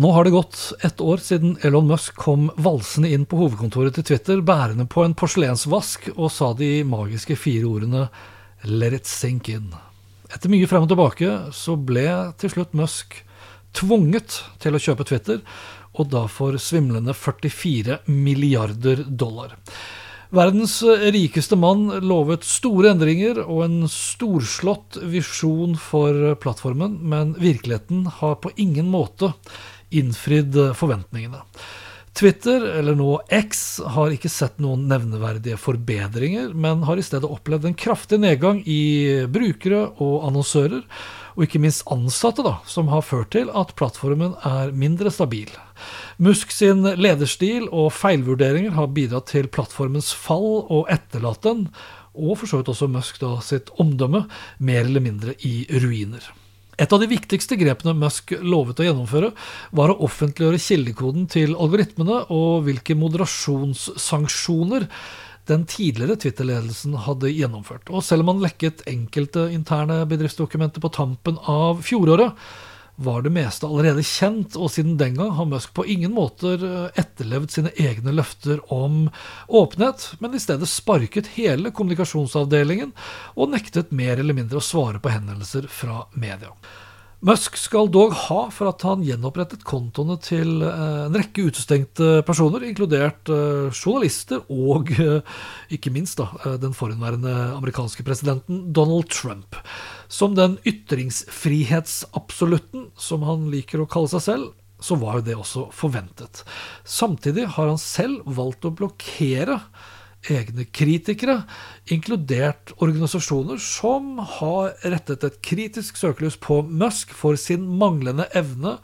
Nå har det gått ett år siden Elon Musk kom valsende inn på hovedkontoret til Twitter bærende på en porselensvask og sa de magiske fire ordene 'let it sink in'. Etter mye frem og tilbake så ble til slutt Musk tvunget til å kjøpe Twitter, og da for svimlende 44 milliarder dollar. Verdens rikeste mann lovet store endringer og en storslått visjon for plattformen, men virkeligheten har på ingen måte innfridd forventningene. Twitter, eller nå X, har ikke sett noen nevneverdige forbedringer, men har i stedet opplevd en kraftig nedgang i brukere og annonsører, og ikke minst ansatte, da, som har ført til at plattformen er mindre stabil. Musk sin lederstil og feilvurderinger har bidratt til plattformens fall og etterlatt den, og for så vidt også Musk da, sitt omdømme, mer eller mindre i ruiner. Et av de viktigste grepene Musk lovet å gjennomføre, var å offentliggjøre kildekoden til algoritmene og hvilke moderasjonssanksjoner den tidligere Twitter-ledelsen hadde gjennomført. Og selv om han lekket enkelte interne bedriftsdokumenter på tampen av fjoråret, var det meste allerede kjent, og siden den gang har Musk på ingen måter eh, etterlevd sine egne løfter om åpenhet, men i stedet sparket hele kommunikasjonsavdelingen og nektet mer eller mindre å svare på henvendelser fra media. Musk skal dog ha for at han gjenopprettet kontoene til eh, en rekke utestengte personer, inkludert eh, journalister og ikke minst da, den forhenværende amerikanske presidenten Donald Trump. Som den ytringsfrihetsabsolutten som han liker å kalle seg selv, så var jo det også forventet. Samtidig har han selv valgt å blokkere egne kritikere, inkludert organisasjoner som har rettet et kritisk søkelys på Musk for sin manglende evne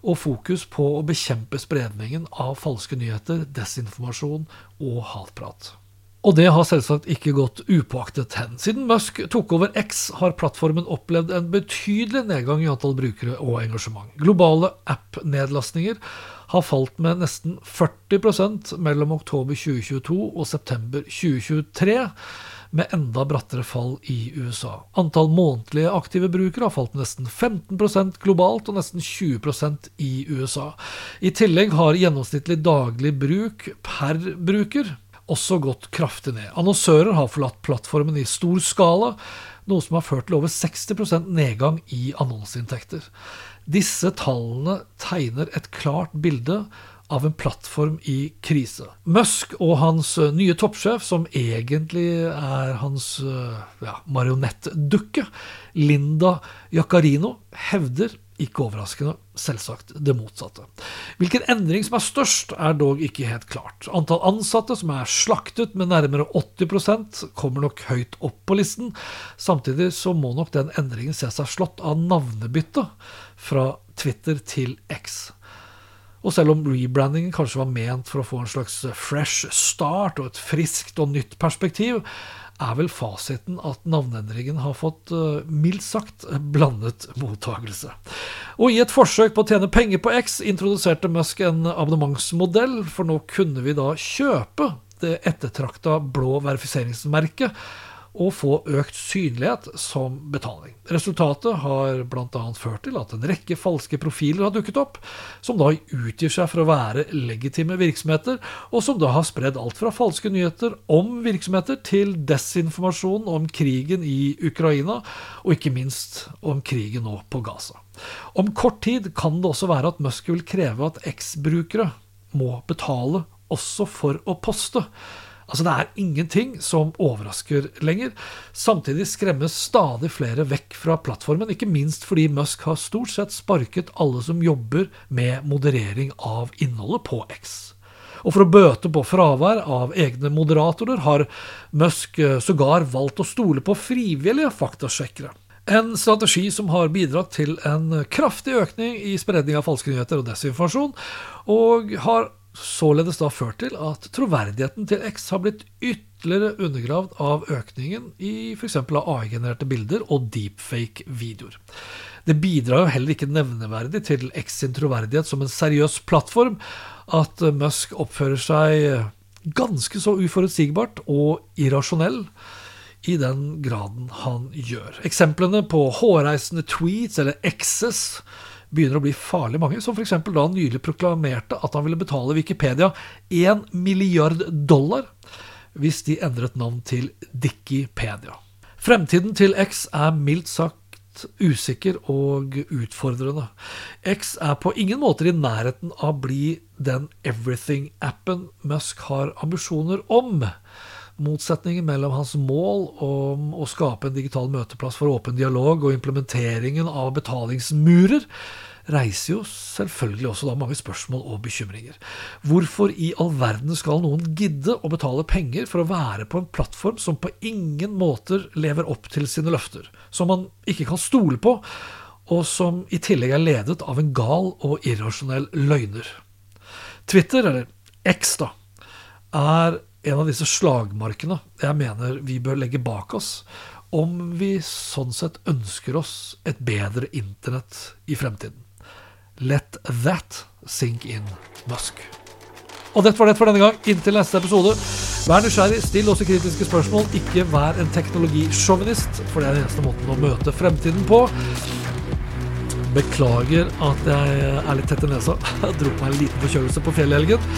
og fokus på å bekjempe spredningen av falske nyheter, desinformasjon og hatprat. Og det har selvsagt ikke gått upåaktet hen. Siden Musk tok over X, har plattformen opplevd en betydelig nedgang i antall brukere og engasjement. Globale app-nedlastninger har falt med nesten 40% mellom oktober 2022 og september 2023, med enda brattere fall i USA. Antall månedlige aktive brukere har falt med nesten 15% globalt og nesten 20% i USA. I tillegg har gjennomsnittlig daglig bruk per bruker også gått kraftig ned. Annonsører har forlatt plattformen i stor skala, noe som har ført til over 60% nedgang i annonseinntekter. Disse tallene tegner et klart bilde av en plattform i krise. Musk og hans nye toppsjef, som egentlig er hans ja, marionettdukke, Linda Jacarino, hevder ikke overraskende, selvsagt det motsatte. Hvilken endring som er størst, er dog ikke helt klart. Antall ansatte som er slaktet med nærmere 80% kommer nok høyt opp på listen. Samtidig så må nok den endringen se seg slått av navnebyttet fra Twitter til X. Og selv om rebrandingen kanskje var ment for å få en slags fresh start og et friskt og nytt perspektiv, er vel fasiten at navneendringen har fått uh, mildt sagt blandet mottagelse. Og i et forsøk på å tjene penger på X introduserte Musk en abonnementsmodell, for nå kunne vi da kjøpe det ettertrakta blå verifiseringsmerket. Og få økt synlighet som betaling. Resultatet har bl.a. ført til at en rekke falske profiler har dukket opp, som da utgir seg for å være legitime virksomheter, og som da har spredd alt fra falske nyheter om virksomheter til desinformasjon om krigen i Ukraina, og ikke minst om krigen nå på Gaza. Om kort tid kan det også være at Musk vil kreve at X-brukere må betale også for å poste. Altså Det er ingenting som overrasker lenger. Samtidig skremmes stadig flere vekk fra plattformen, ikke minst fordi Musk har stort sett sparket alle som jobber med moderering av innholdet på X. Og for å bøte på fravær av egne moderatorer har Musk eh, sågar valgt å stole på frivillige faktasjekkere. En strategi som har bidratt til en kraftig økning i spredning av falske nyheter og desinformasjon, og har således da ført til at troverdigheten til X har blitt ytterligere undergravd av økningen i f.eks. AI-genererte bilder og deepfake-videoer. Det bidrar jo heller ikke nevneverdig til X sin troverdighet som en seriøs plattform at Musk oppfører seg ganske så uforutsigbart og irrasjonell i den graden han gjør. Eksemplene på hårreisende tweets eller X's begynner å bli farlig mange, som f.eks. da han nylig proklamerte at han ville betale Wikipedia 1 milliard dollar hvis de endret navn til Dickipedia. Fremtiden til X er mildt sagt usikker og utfordrende. X er på ingen måter i nærheten av å bli den everything-appen Musk har ambisjoner om. Motsetningen mellom hans mål om å skape en digital møteplass for åpen dialog og implementeringen av betalingsmurer reiser jo selvfølgelig også da mange spørsmål og bekymringer. Hvorfor i all verden skal noen gidde å betale penger for å være på en plattform som på ingen måter lever opp til sine løfter, som man ikke kan stole på, og som i tillegg er ledet av en gal og irrasjonell løgner? Twitter, eller X, da, er en av disse slagmarkene jeg mener vi bør legge bak oss om vi sånn sett ønsker oss et bedre internett i fremtiden. Let that sink in Musk. Og dette var det for denne gang. Inntil neste episode. Vær nysgjerrig, still også kritiske spørsmål. Ikke vær en teknologisjåvinist, for det er den eneste måten å møte fremtiden på. Beklager at jeg er litt tett i nesa. Jeg dro på meg en liten forkjølelse på fjellet i helgen.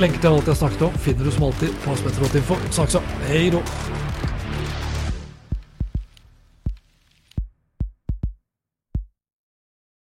Lenker til alt jeg snakket om finner du som alltid på Spetterot Snakkes om. hei då.